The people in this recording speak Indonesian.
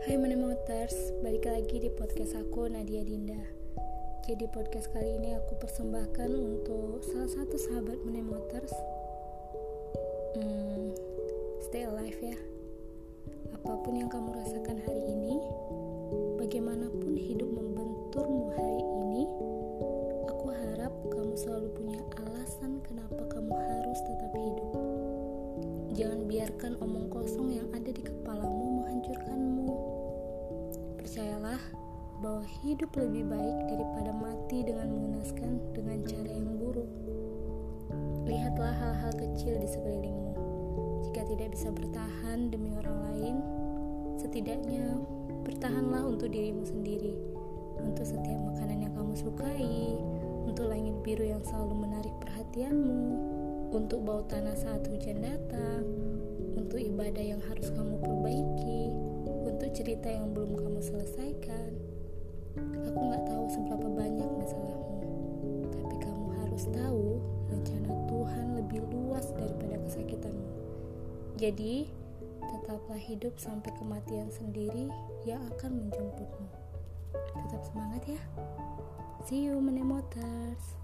Motors, balik lagi di podcast aku Nadia Dinda. Jadi podcast kali ini aku persembahkan untuk salah satu sahabat Mene Motors. Hmm, stay alive ya. Apa pun yang kamu rasakan hari ini, bagaimanapun hidup membenturmu hari ini, aku harap kamu selalu punya alasan kenapa kamu harus tetap hidup. Jangan biarkan omong kosong yang ada di Percayalah bahwa hidup lebih baik daripada mati dengan mengenaskan dengan cara yang buruk. Lihatlah hal-hal kecil di sekelilingmu. Jika tidak bisa bertahan demi orang lain, setidaknya bertahanlah untuk dirimu sendiri, untuk setiap makanan yang kamu sukai, untuk langit biru yang selalu menarik perhatianmu, untuk bau tanah saat hujan datang, untuk ibadah yang harus kamu perbaiki, cerita yang belum kamu selesaikan. Aku nggak tahu seberapa banyak masalahmu, tapi kamu harus tahu rencana Tuhan lebih luas daripada kesakitanmu. Jadi, tetaplah hidup sampai kematian sendiri yang akan menjemputmu. Tetap semangat ya. See you, Motors.